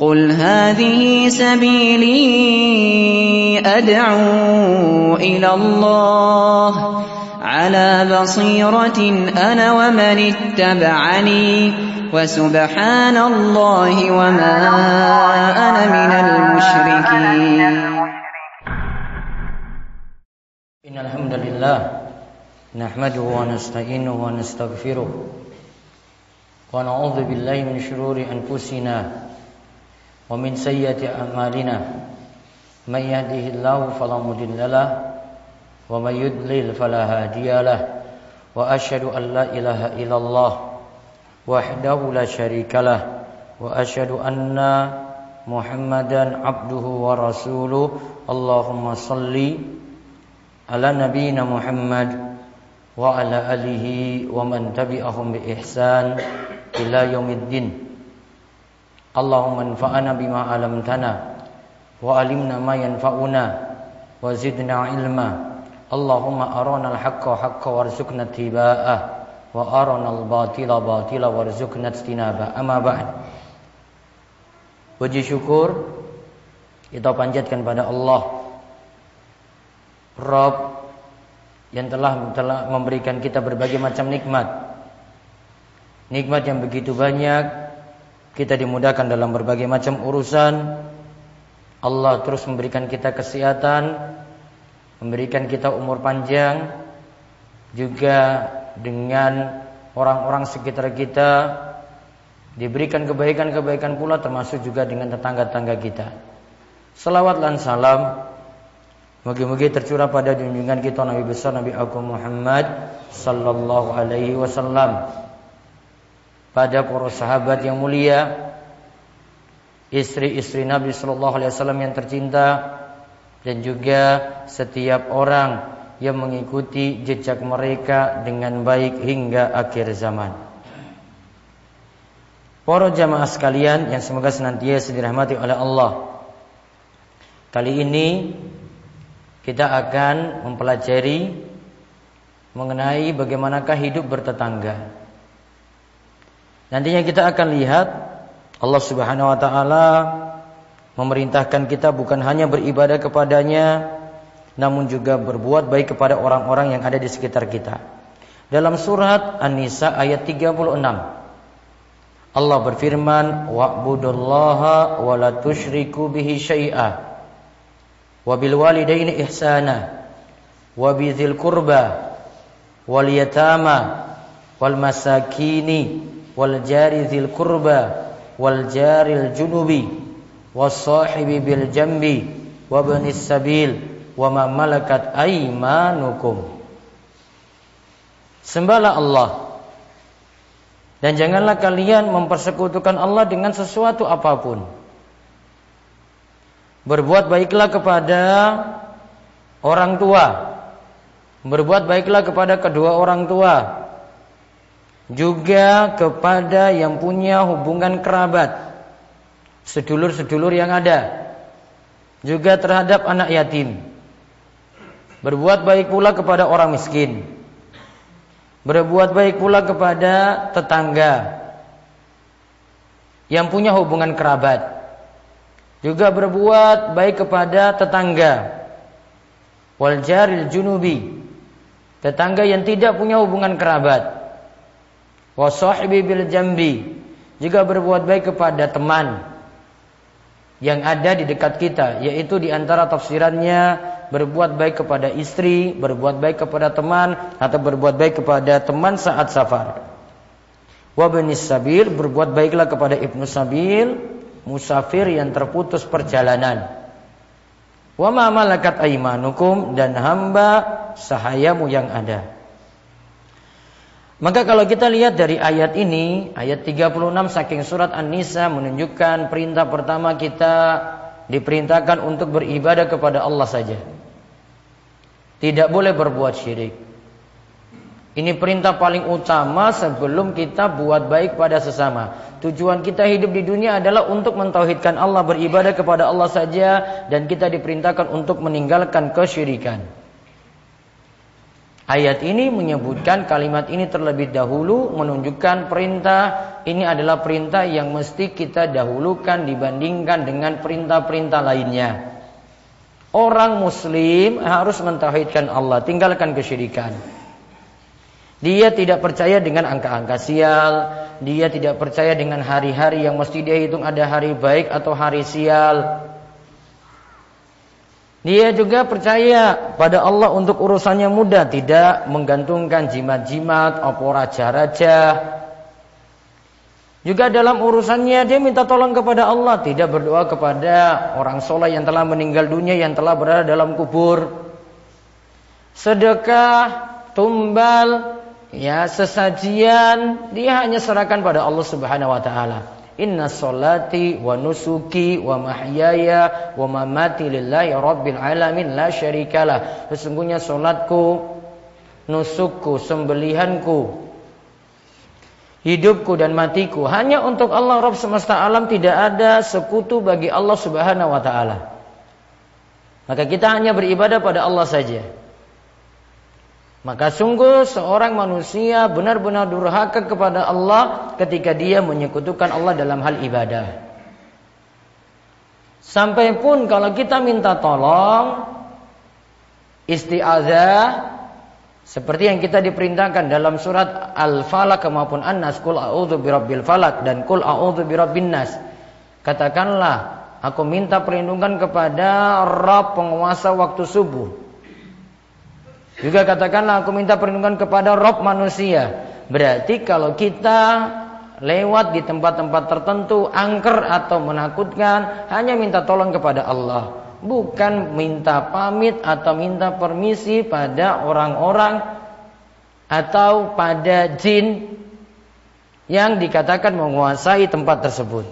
قل هذه سبيلي أدعو إلى الله على بصيرة أنا ومن اتبعني وسبحان الله وما أنا من المشركين. إن الحمد لله نحمده ونستعينه ونستغفره. ونعوذ بالله من شرور أنفسنا ومن سيئة أعمالنا من يهده الله فلا مضل له ومن يضلل فلا هادي له وأشهد أن لا إله إلا الله وحده لا شريك له وأشهد أن محمدا عبده ورسوله اللهم صل على نبينا محمد وعلى آله ومن تبعهم بإحسان إلى يوم الدين Allahumma anfa'na bima 'allamtana wa 'allimna ma yanfa'una wa zidna 'ilma. Allahumma arana al-haqqa haqqan warzuqna ittiba'ah wa arana al-batila batila warzuqna ijtinaba. Amma ba'd. Puji syukur kita panjatkan pada Allah Rabb yang telah telah memberikan kita berbagai macam nikmat. Nikmat yang begitu banyak kita dimudahkan dalam berbagai macam urusan. Allah terus memberikan kita kesehatan, memberikan kita umur panjang, juga dengan orang-orang sekitar kita diberikan kebaikan-kebaikan pula termasuk juga dengan tetangga-tetangga kita. Salawat dan salam Moga-moga tercurah pada junjungan kita Nabi besar Nabi Agung Muhammad sallallahu alaihi wasallam pada para sahabat yang mulia, istri-istri Nabi Shallallahu Alaihi Wasallam yang tercinta, dan juga setiap orang yang mengikuti jejak mereka dengan baik hingga akhir zaman. Para jamaah sekalian yang semoga senantiasa dirahmati oleh Allah. Kali ini kita akan mempelajari mengenai bagaimanakah hidup bertetangga. Nantinya kita akan lihat Allah Subhanahu wa taala memerintahkan kita bukan hanya beribadah kepadanya namun juga berbuat baik kepada orang-orang yang ada di sekitar kita. Dalam surat An-Nisa ayat 36 Allah berfirman wa'budullaha wa la tusyriku bihi syai'a wa bil walidaini ihsana wa bidzil qurba wal yatama wal masakini wal jari dzil kurba wal jaril junubi was sahibi bil jambi wa banis sabil wa ma malakat aymanukum Sembahlah Allah dan janganlah kalian mempersekutukan Allah dengan sesuatu apa pun. Berbuat baiklah kepada orang tua. Berbuat baiklah kepada kedua orang tua juga kepada yang punya hubungan kerabat, sedulur-sedulur yang ada, juga terhadap anak yatim. Berbuat baik pula kepada orang miskin. Berbuat baik pula kepada tetangga yang punya hubungan kerabat. Juga berbuat baik kepada tetangga. Wal jaril junubi. Tetangga yang tidak punya hubungan kerabat Wasahibi bil jambi. Juga berbuat baik kepada teman yang ada di dekat kita, yaitu di antara tafsirannya berbuat baik kepada istri, berbuat baik kepada teman atau berbuat baik kepada teman saat safar. Wa sabil berbuat baiklah kepada ibnu sabil, musafir yang terputus perjalanan. Wa ma malakat aimanukum dan hamba sahayamu yang ada. Maka kalau kita lihat dari ayat ini, ayat 36 saking surat An-Nisa menunjukkan perintah pertama kita diperintahkan untuk beribadah kepada Allah saja. Tidak boleh berbuat syirik. Ini perintah paling utama sebelum kita buat baik pada sesama. Tujuan kita hidup di dunia adalah untuk mentauhidkan Allah, beribadah kepada Allah saja dan kita diperintahkan untuk meninggalkan kesyirikan. Ayat ini menyebutkan kalimat ini terlebih dahulu menunjukkan perintah ini adalah perintah yang mesti kita dahulukan dibandingkan dengan perintah-perintah lainnya. Orang muslim harus mentauhidkan Allah, tinggalkan kesyirikan. Dia tidak percaya dengan angka-angka sial, dia tidak percaya dengan hari-hari yang mesti dia hitung ada hari baik atau hari sial. Dia juga percaya pada Allah untuk urusannya mudah, tidak menggantungkan jimat-jimat, opor raja-raja. Juga dalam urusannya dia minta tolong kepada Allah, tidak berdoa kepada orang soleh yang telah meninggal dunia, yang telah berada dalam kubur. Sedekah, tumbal, ya sesajian, dia hanya serahkan pada Allah Subhanahu wa taala. Inna salati wa nusuki wa mahyaya wa mamati lillahi rabbil alamin la syarikalah. Sesungguhnya salatku, nusukku, sembelihanku, hidupku dan matiku hanya untuk Allah Rabb semesta alam tidak ada sekutu bagi Allah Subhanahu wa taala. Maka kita hanya beribadah pada Allah saja. Maka sungguh seorang manusia benar-benar durhaka kepada Allah ketika dia menyekutukan Allah dalam hal ibadah. Sampai pun kalau kita minta tolong isti'adzah seperti yang kita diperintahkan dalam surat Al-Falaq maupun An-Nas Qul a'udzu birabbil falak dan Qul a'udzu birabbin nas. Katakanlah aku minta perlindungan kepada Rabb penguasa waktu subuh juga katakanlah aku minta perlindungan kepada rob manusia. Berarti kalau kita lewat di tempat-tempat tertentu angker atau menakutkan hanya minta tolong kepada Allah. Bukan minta pamit atau minta permisi pada orang-orang atau pada jin yang dikatakan menguasai tempat tersebut.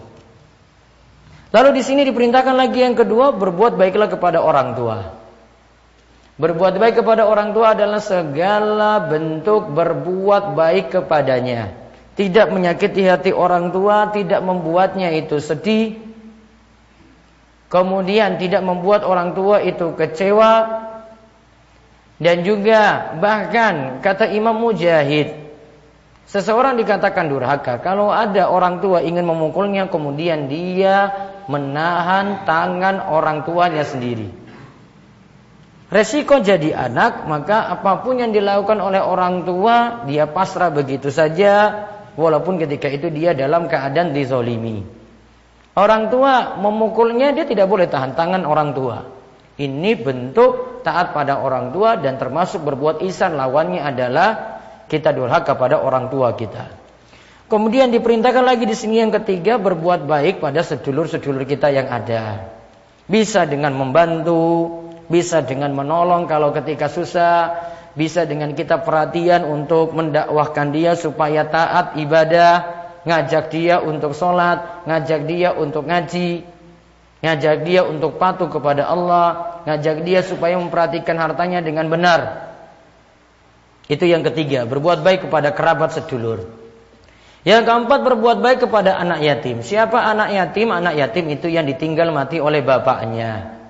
Lalu di sini diperintahkan lagi yang kedua berbuat baiklah kepada orang tua. Berbuat baik kepada orang tua adalah segala bentuk berbuat baik kepadanya. Tidak menyakiti hati orang tua, tidak membuatnya itu sedih. Kemudian tidak membuat orang tua itu kecewa. Dan juga bahkan kata Imam Mujahid, seseorang dikatakan durhaka kalau ada orang tua ingin memukulnya kemudian dia menahan tangan orang tuanya sendiri. Resiko jadi anak, maka apa pun yang dilakukan oleh orang tua, dia pasrah begitu saja, walaupun ketika itu dia dalam keadaan dizolimi. Orang tua memukulnya, dia tidak boleh tahan tangan orang tua. Ini bentuk taat pada orang tua dan termasuk berbuat isan lawannya adalah kita durhaka kepada orang tua kita. Kemudian diperintahkan lagi di sini yang ketiga berbuat baik pada sedulur-sedulur kita yang ada. Bisa dengan membantu, bisa dengan menolong kalau ketika susah, bisa dengan kita perhatian untuk mendakwahkan dia supaya taat ibadah, ngajak dia untuk sholat, ngajak dia untuk ngaji, ngajak dia untuk patuh kepada Allah, ngajak dia supaya memperhatikan hartanya dengan benar. Itu yang ketiga, berbuat baik kepada kerabat sedulur. Yang keempat, berbuat baik kepada anak yatim. Siapa anak yatim? Anak yatim itu yang ditinggal mati oleh bapaknya.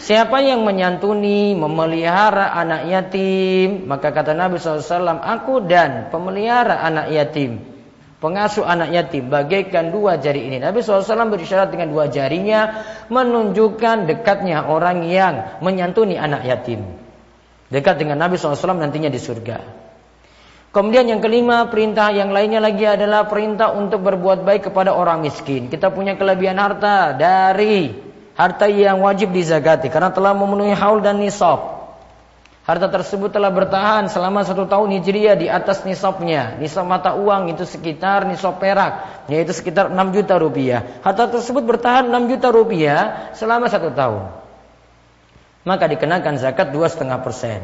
Siapa yang menyantuni, memelihara anak yatim, maka kata Nabi SAW, aku dan pemelihara anak yatim, pengasuh anak yatim, bagaikan dua jari ini. Nabi SAW berisyarat dengan dua jarinya, menunjukkan dekatnya orang yang menyantuni anak yatim. Dekat dengan Nabi SAW nantinya di surga. Kemudian yang kelima, perintah yang lainnya lagi adalah perintah untuk berbuat baik kepada orang miskin. Kita punya kelebihan harta dari harta yang wajib dizakati karena telah memenuhi haul dan nisab. Harta tersebut telah bertahan selama satu tahun hijriah di atas nisabnya. Nisab mata uang itu sekitar nisab perak, yaitu sekitar 6 juta rupiah. Harta tersebut bertahan 6 juta rupiah selama satu tahun. Maka dikenakan zakat 2,5 persen.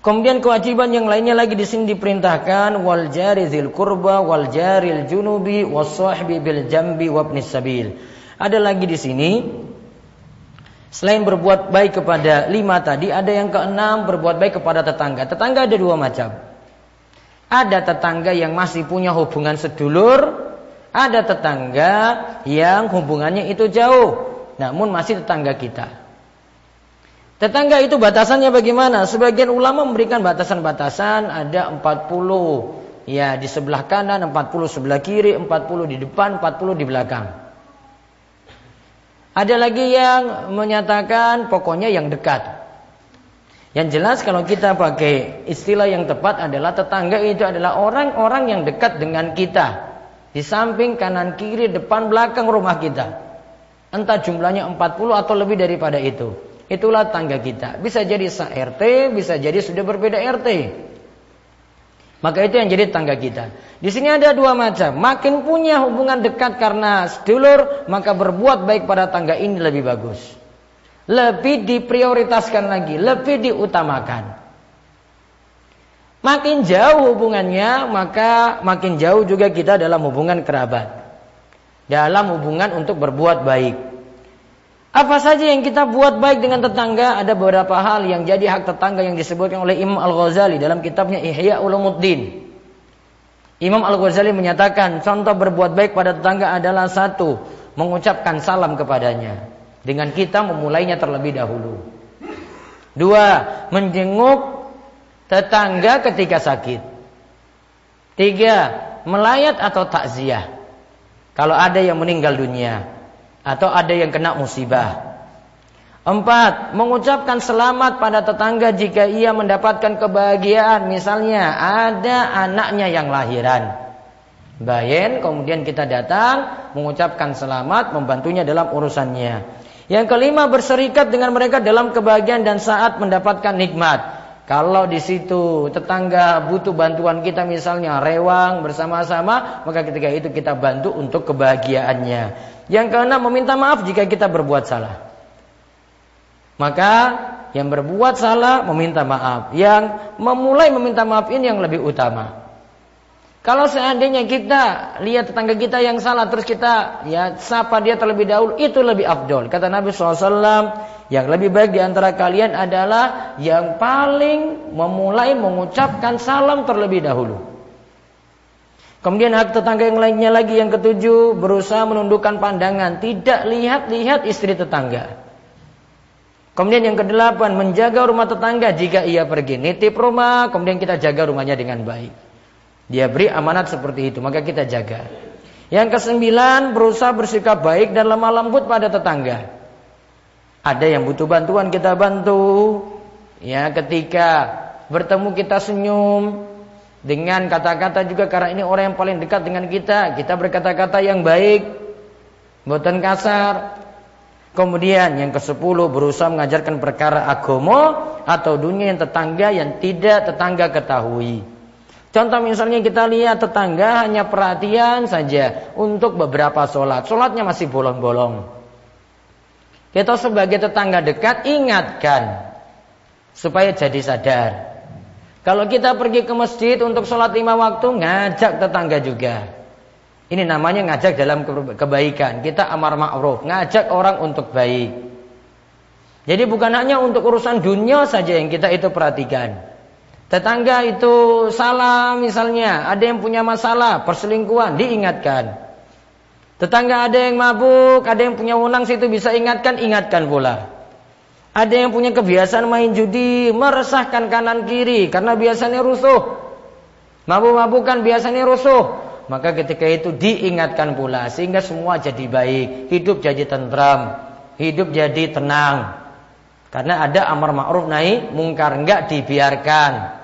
Kemudian kewajiban yang lainnya lagi di sini diperintahkan wal jari kurba wal jaril junubi was bil jambi wabnis sabil. Ada lagi di sini Selain berbuat baik kepada lima tadi, ada yang keenam berbuat baik kepada tetangga. Tetangga ada dua macam. Ada tetangga yang masih punya hubungan sedulur, ada tetangga yang hubungannya itu jauh, namun masih tetangga kita. Tetangga itu batasannya bagaimana? Sebagian ulama memberikan batasan-batasan ada 40 ya di sebelah kanan, 40 sebelah kiri, 40 di depan, 40 di belakang. Ada lagi yang menyatakan pokoknya yang dekat. Yang jelas kalau kita pakai istilah yang tepat adalah tetangga itu adalah orang-orang yang dekat dengan kita. Di samping kanan kiri depan belakang rumah kita. Entah jumlahnya 40 atau lebih daripada itu. Itulah tangga kita. Bisa jadi sa RT, bisa jadi sudah berbeda RT. Maka itu yang jadi tangga kita. Di sini ada dua macam. Makin punya hubungan dekat karena sedulur, maka berbuat baik pada tangga ini lebih bagus. Lebih diprioritaskan lagi, lebih diutamakan. Makin jauh hubungannya, maka makin jauh juga kita dalam hubungan kerabat. Dalam hubungan untuk berbuat baik. Apa saja yang kita buat baik dengan tetangga ada beberapa hal yang jadi hak tetangga yang disebutkan oleh Imam Al-Ghazali dalam kitabnya Ihya Ulumuddin. Imam Al-Ghazali menyatakan contoh berbuat baik pada tetangga adalah satu, mengucapkan salam kepadanya dengan kita memulainya terlebih dahulu. Dua, menjenguk tetangga ketika sakit. Tiga, melayat atau takziah. Kalau ada yang meninggal dunia atau ada yang kena musibah. Empat, mengucapkan selamat pada tetangga jika ia mendapatkan kebahagiaan. Misalnya ada anaknya yang lahiran. Bayen, kemudian kita datang, mengucapkan selamat, membantunya dalam urusannya. Yang kelima, berserikat dengan mereka dalam kebahagiaan dan saat mendapatkan nikmat. Kalau di situ tetangga butuh bantuan kita misalnya rewang bersama-sama, maka ketika itu kita bantu untuk kebahagiaannya. Yang keenam meminta maaf jika kita berbuat salah. Maka yang berbuat salah meminta maaf. Yang memulai meminta maaf ini yang lebih utama. Kalau seandainya kita lihat tetangga kita yang salah terus kita ya sapa dia terlebih dahulu itu lebih afdol. Kata Nabi SAW yang lebih baik di antara kalian adalah yang paling memulai mengucapkan salam terlebih dahulu. Kemudian hak tetangga yang lainnya lagi yang ketujuh berusaha menundukkan pandangan, tidak lihat-lihat istri tetangga. Kemudian yang kedelapan menjaga rumah tetangga jika ia pergi nitip rumah, kemudian kita jaga rumahnya dengan baik. Dia beri amanat seperti itu, maka kita jaga. Yang kesembilan berusaha bersikap baik dan lemah lembut pada tetangga. Ada yang butuh bantuan kita bantu. Ya, ketika bertemu kita senyum, dengan kata-kata juga karena ini orang yang paling dekat dengan kita, kita berkata-kata yang baik, buatan kasar. Kemudian yang ke-10 berusaha mengajarkan perkara agama atau dunia yang tetangga yang tidak tetangga ketahui. Contoh misalnya kita lihat tetangga hanya perhatian saja untuk beberapa sholat. Sholatnya masih bolong-bolong. Kita sebagai tetangga dekat ingatkan supaya jadi sadar. Kalau kita pergi ke masjid untuk sholat lima waktu, ngajak tetangga juga. Ini namanya ngajak dalam kebaikan. Kita amar ma'ruf, ngajak orang untuk baik. Jadi bukan hanya untuk urusan dunia saja yang kita itu perhatikan. Tetangga itu salah misalnya, ada yang punya masalah, perselingkuhan, diingatkan. Tetangga ada yang mabuk, ada yang punya wenang situ bisa ingatkan, ingatkan pula. Ada yang punya kebiasaan main judi, meresahkan kanan kiri karena biasanya rusuh. Mabuk-mabukan biasanya rusuh. Maka ketika itu diingatkan pula sehingga semua jadi baik, hidup jadi tentram, hidup jadi tenang. Karena ada amar ma'ruf nahi mungkar enggak dibiarkan.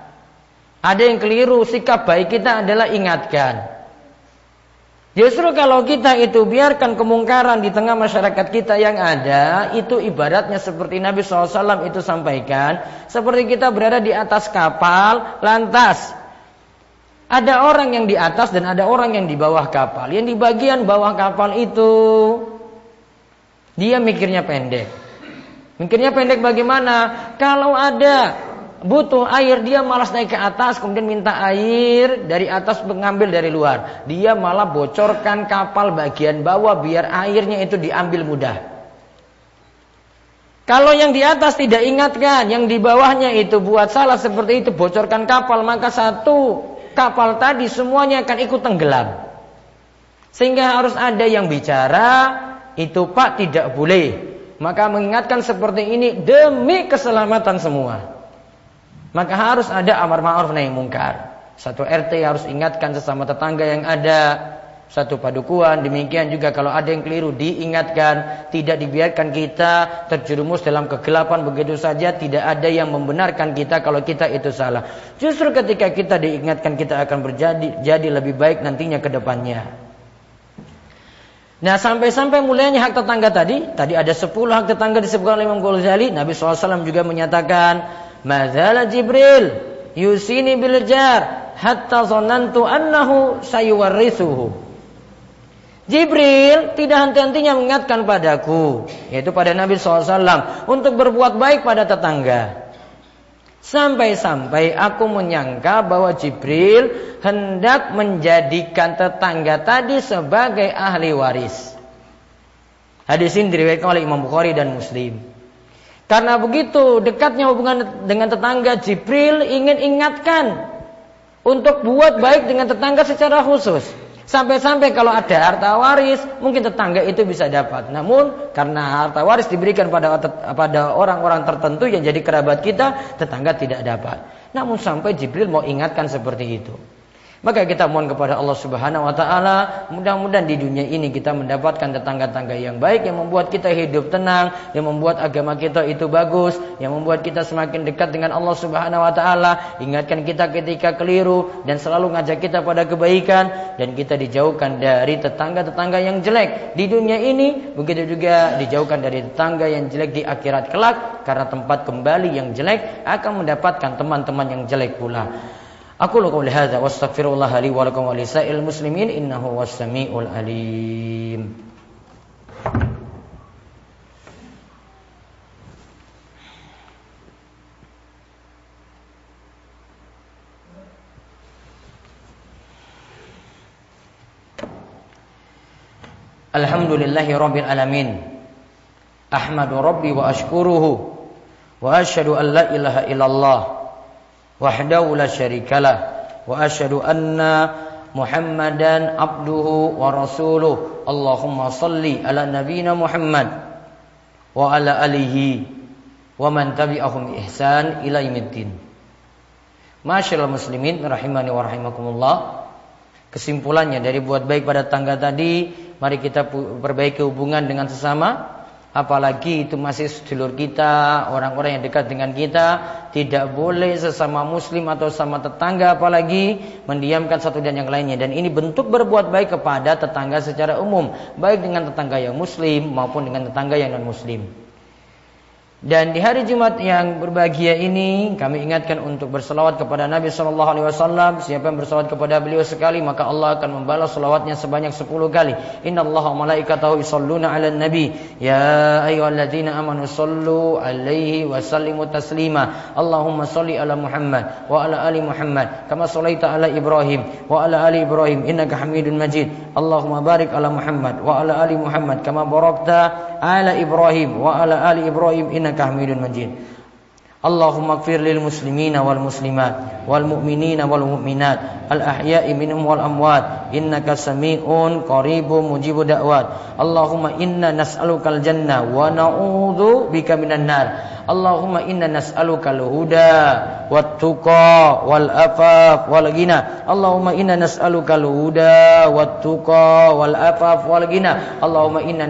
Ada yang keliru, sikap baik kita adalah ingatkan. Justru kalau kita itu biarkan kemungkaran di tengah masyarakat kita yang ada, itu ibaratnya seperti Nabi SAW itu sampaikan, seperti kita berada di atas kapal, lantas ada orang yang di atas dan ada orang yang di bawah kapal. Yang di bagian bawah kapal itu dia mikirnya pendek. Mikirnya pendek bagaimana? Kalau ada butuh air dia malas naik ke atas kemudian minta air dari atas mengambil dari luar. Dia malah bocorkan kapal bagian bawah biar airnya itu diambil mudah. Kalau yang di atas tidak ingatkan yang di bawahnya itu buat salah seperti itu bocorkan kapal maka satu kapal tadi semuanya akan ikut tenggelam. Sehingga harus ada yang bicara itu pak tidak boleh. Maka mengingatkan seperti ini demi keselamatan semua. Maka harus ada amar ma'ruf nahi mungkar. Satu RT harus ingatkan sesama tetangga yang ada. Satu padukuan demikian juga kalau ada yang keliru diingatkan. Tidak dibiarkan kita terjerumus dalam kegelapan begitu saja. Tidak ada yang membenarkan kita kalau kita itu salah. Justru ketika kita diingatkan kita akan berjadi jadi lebih baik nantinya ke depannya. Nah sampai-sampai mulainya hak tetangga tadi. Tadi ada 10 hak tetangga disebutkan oleh Imam Ghazali. Nabi SAW juga menyatakan Mazala Jibril Yusini biljar Hatta zonantu annahu sayuwarrisuhu Jibril tidak henti-hentinya mengingatkan padaku, yaitu pada Nabi SAW, untuk berbuat baik pada tetangga. Sampai-sampai aku menyangka bahwa Jibril hendak menjadikan tetangga tadi sebagai ahli waris. Hadis ini diriwayatkan oleh Imam Bukhari dan Muslim. Karena begitu dekatnya hubungan dengan tetangga, Jibril ingin ingatkan untuk buat baik dengan tetangga secara khusus. Sampai-sampai kalau ada harta waris, mungkin tetangga itu bisa dapat. Namun karena harta waris diberikan pada pada orang-orang tertentu yang jadi kerabat kita, tetangga tidak dapat. Namun sampai Jibril mau ingatkan seperti itu. Maka kita mohon kepada Allah Subhanahu wa taala, mudah-mudahan di dunia ini kita mendapatkan tetangga-tangga yang baik yang membuat kita hidup tenang, yang membuat agama kita itu bagus, yang membuat kita semakin dekat dengan Allah Subhanahu wa taala, ingatkan kita ketika keliru dan selalu ngajak kita pada kebaikan dan kita dijauhkan dari tetangga-tetangga yang jelek di dunia ini, begitu juga dijauhkan dari tetangga yang jelek di akhirat kelak karena tempat kembali yang jelek akan mendapatkan teman-teman yang jelek pula. أقول قولي هذا واستغفر الله لي ولكم ولسائر المسلمين إنه هو السميع العليم. الحمد لله رب العالمين أحمد ربي وأشكره وأشهد أن لا إله إلا الله syarikalah wa asyhadu anna Muhammadan abduhu wa rasuluh Allahumma salli ala nabina Muhammad wa ala alihi wa man tabi'ahum ihsan ila yaumiddin Masyaallah muslimin rahimani wa rahimakumullah Kesimpulannya dari buat baik pada tangga tadi Mari kita perbaiki hubungan dengan sesama apalagi itu masih sedulur kita, orang-orang yang dekat dengan kita, tidak boleh sesama muslim atau sama tetangga apalagi mendiamkan satu dan yang lainnya dan ini bentuk berbuat baik kepada tetangga secara umum, baik dengan tetangga yang muslim maupun dengan tetangga yang non muslim. Dan di hari Jumat yang berbahagia ini kami ingatkan untuk berselawat kepada Nabi Shallallahu Alaihi Wasallam. Siapa yang berselawat kepada beliau sekali maka Allah akan membalas selawatnya sebanyak sepuluh kali. Inna Allah malaikatahu yusalluna ala nabi ya ayyuhalladzina amanu sallu alaihi wa sallimu taslima. Allahumma salli ala Muhammad wa ala ali Muhammad kama sallaita ala Ibrahim wa ala ali Ibrahim innaka Hamidun Majid. Allahumma barik ala Muhammad wa ala ali Muhammad kama barakta ala Ibrahim wa ala ali Ibrahim innaka Hamidun Majid. Allahumma ighfir lil muslimina wal muslimat wal mu'minina wal mu'minat al ahya'i minhum wal amwat. Innaka sami'un qaribun mujibu da'wat. Allahumma inna nas'aluka al jannah wa na'udzu bika minan nar. Allahumma inna nas'aluka al huda wal afaf wal ghina. Allahumma inna wal afaf wal Allahumma inna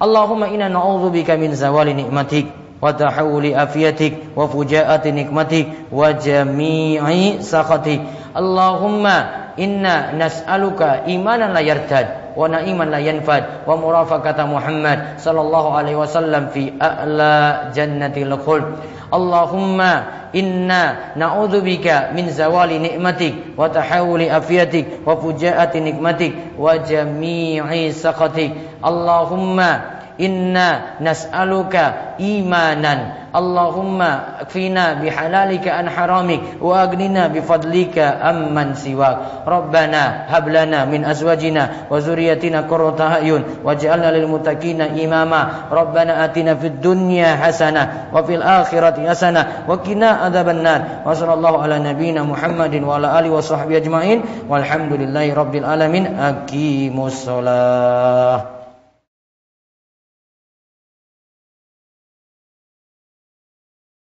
Allahumma inna na'udzubika min zawali nikmatik wa tahawuli afiyatik wa fujaati nikmatik wa jami'i sakhatik. Allahumma inna nas'aluka imanan la yartad wa na'iman la yanfad wa murafaqata Muhammad sallallahu alaihi wasallam fi a'la jannatil khuld. Allahumma inna na'udzubika min zawali nikmatik wa tahawuli afiyatik wa fujaati nikmatik wa jami'i sakhatik. Allahumma inna nas'aluka imanan Allahumma akfina bihalalika an haramik wa agnina bifadlika amman siwak Rabbana hablana min azwajina wa zuriyatina qurrata a'yun waj'alna lil muttaqina imama Rabbana atina fid dunya hasanah wa fil akhirati hasanah wa qina adzabannar wa sallallahu ala nabiyyina Muhammadin wa ala alihi wa sahbihi ajmain walhamdulillahi rabbil alamin aqimus shalah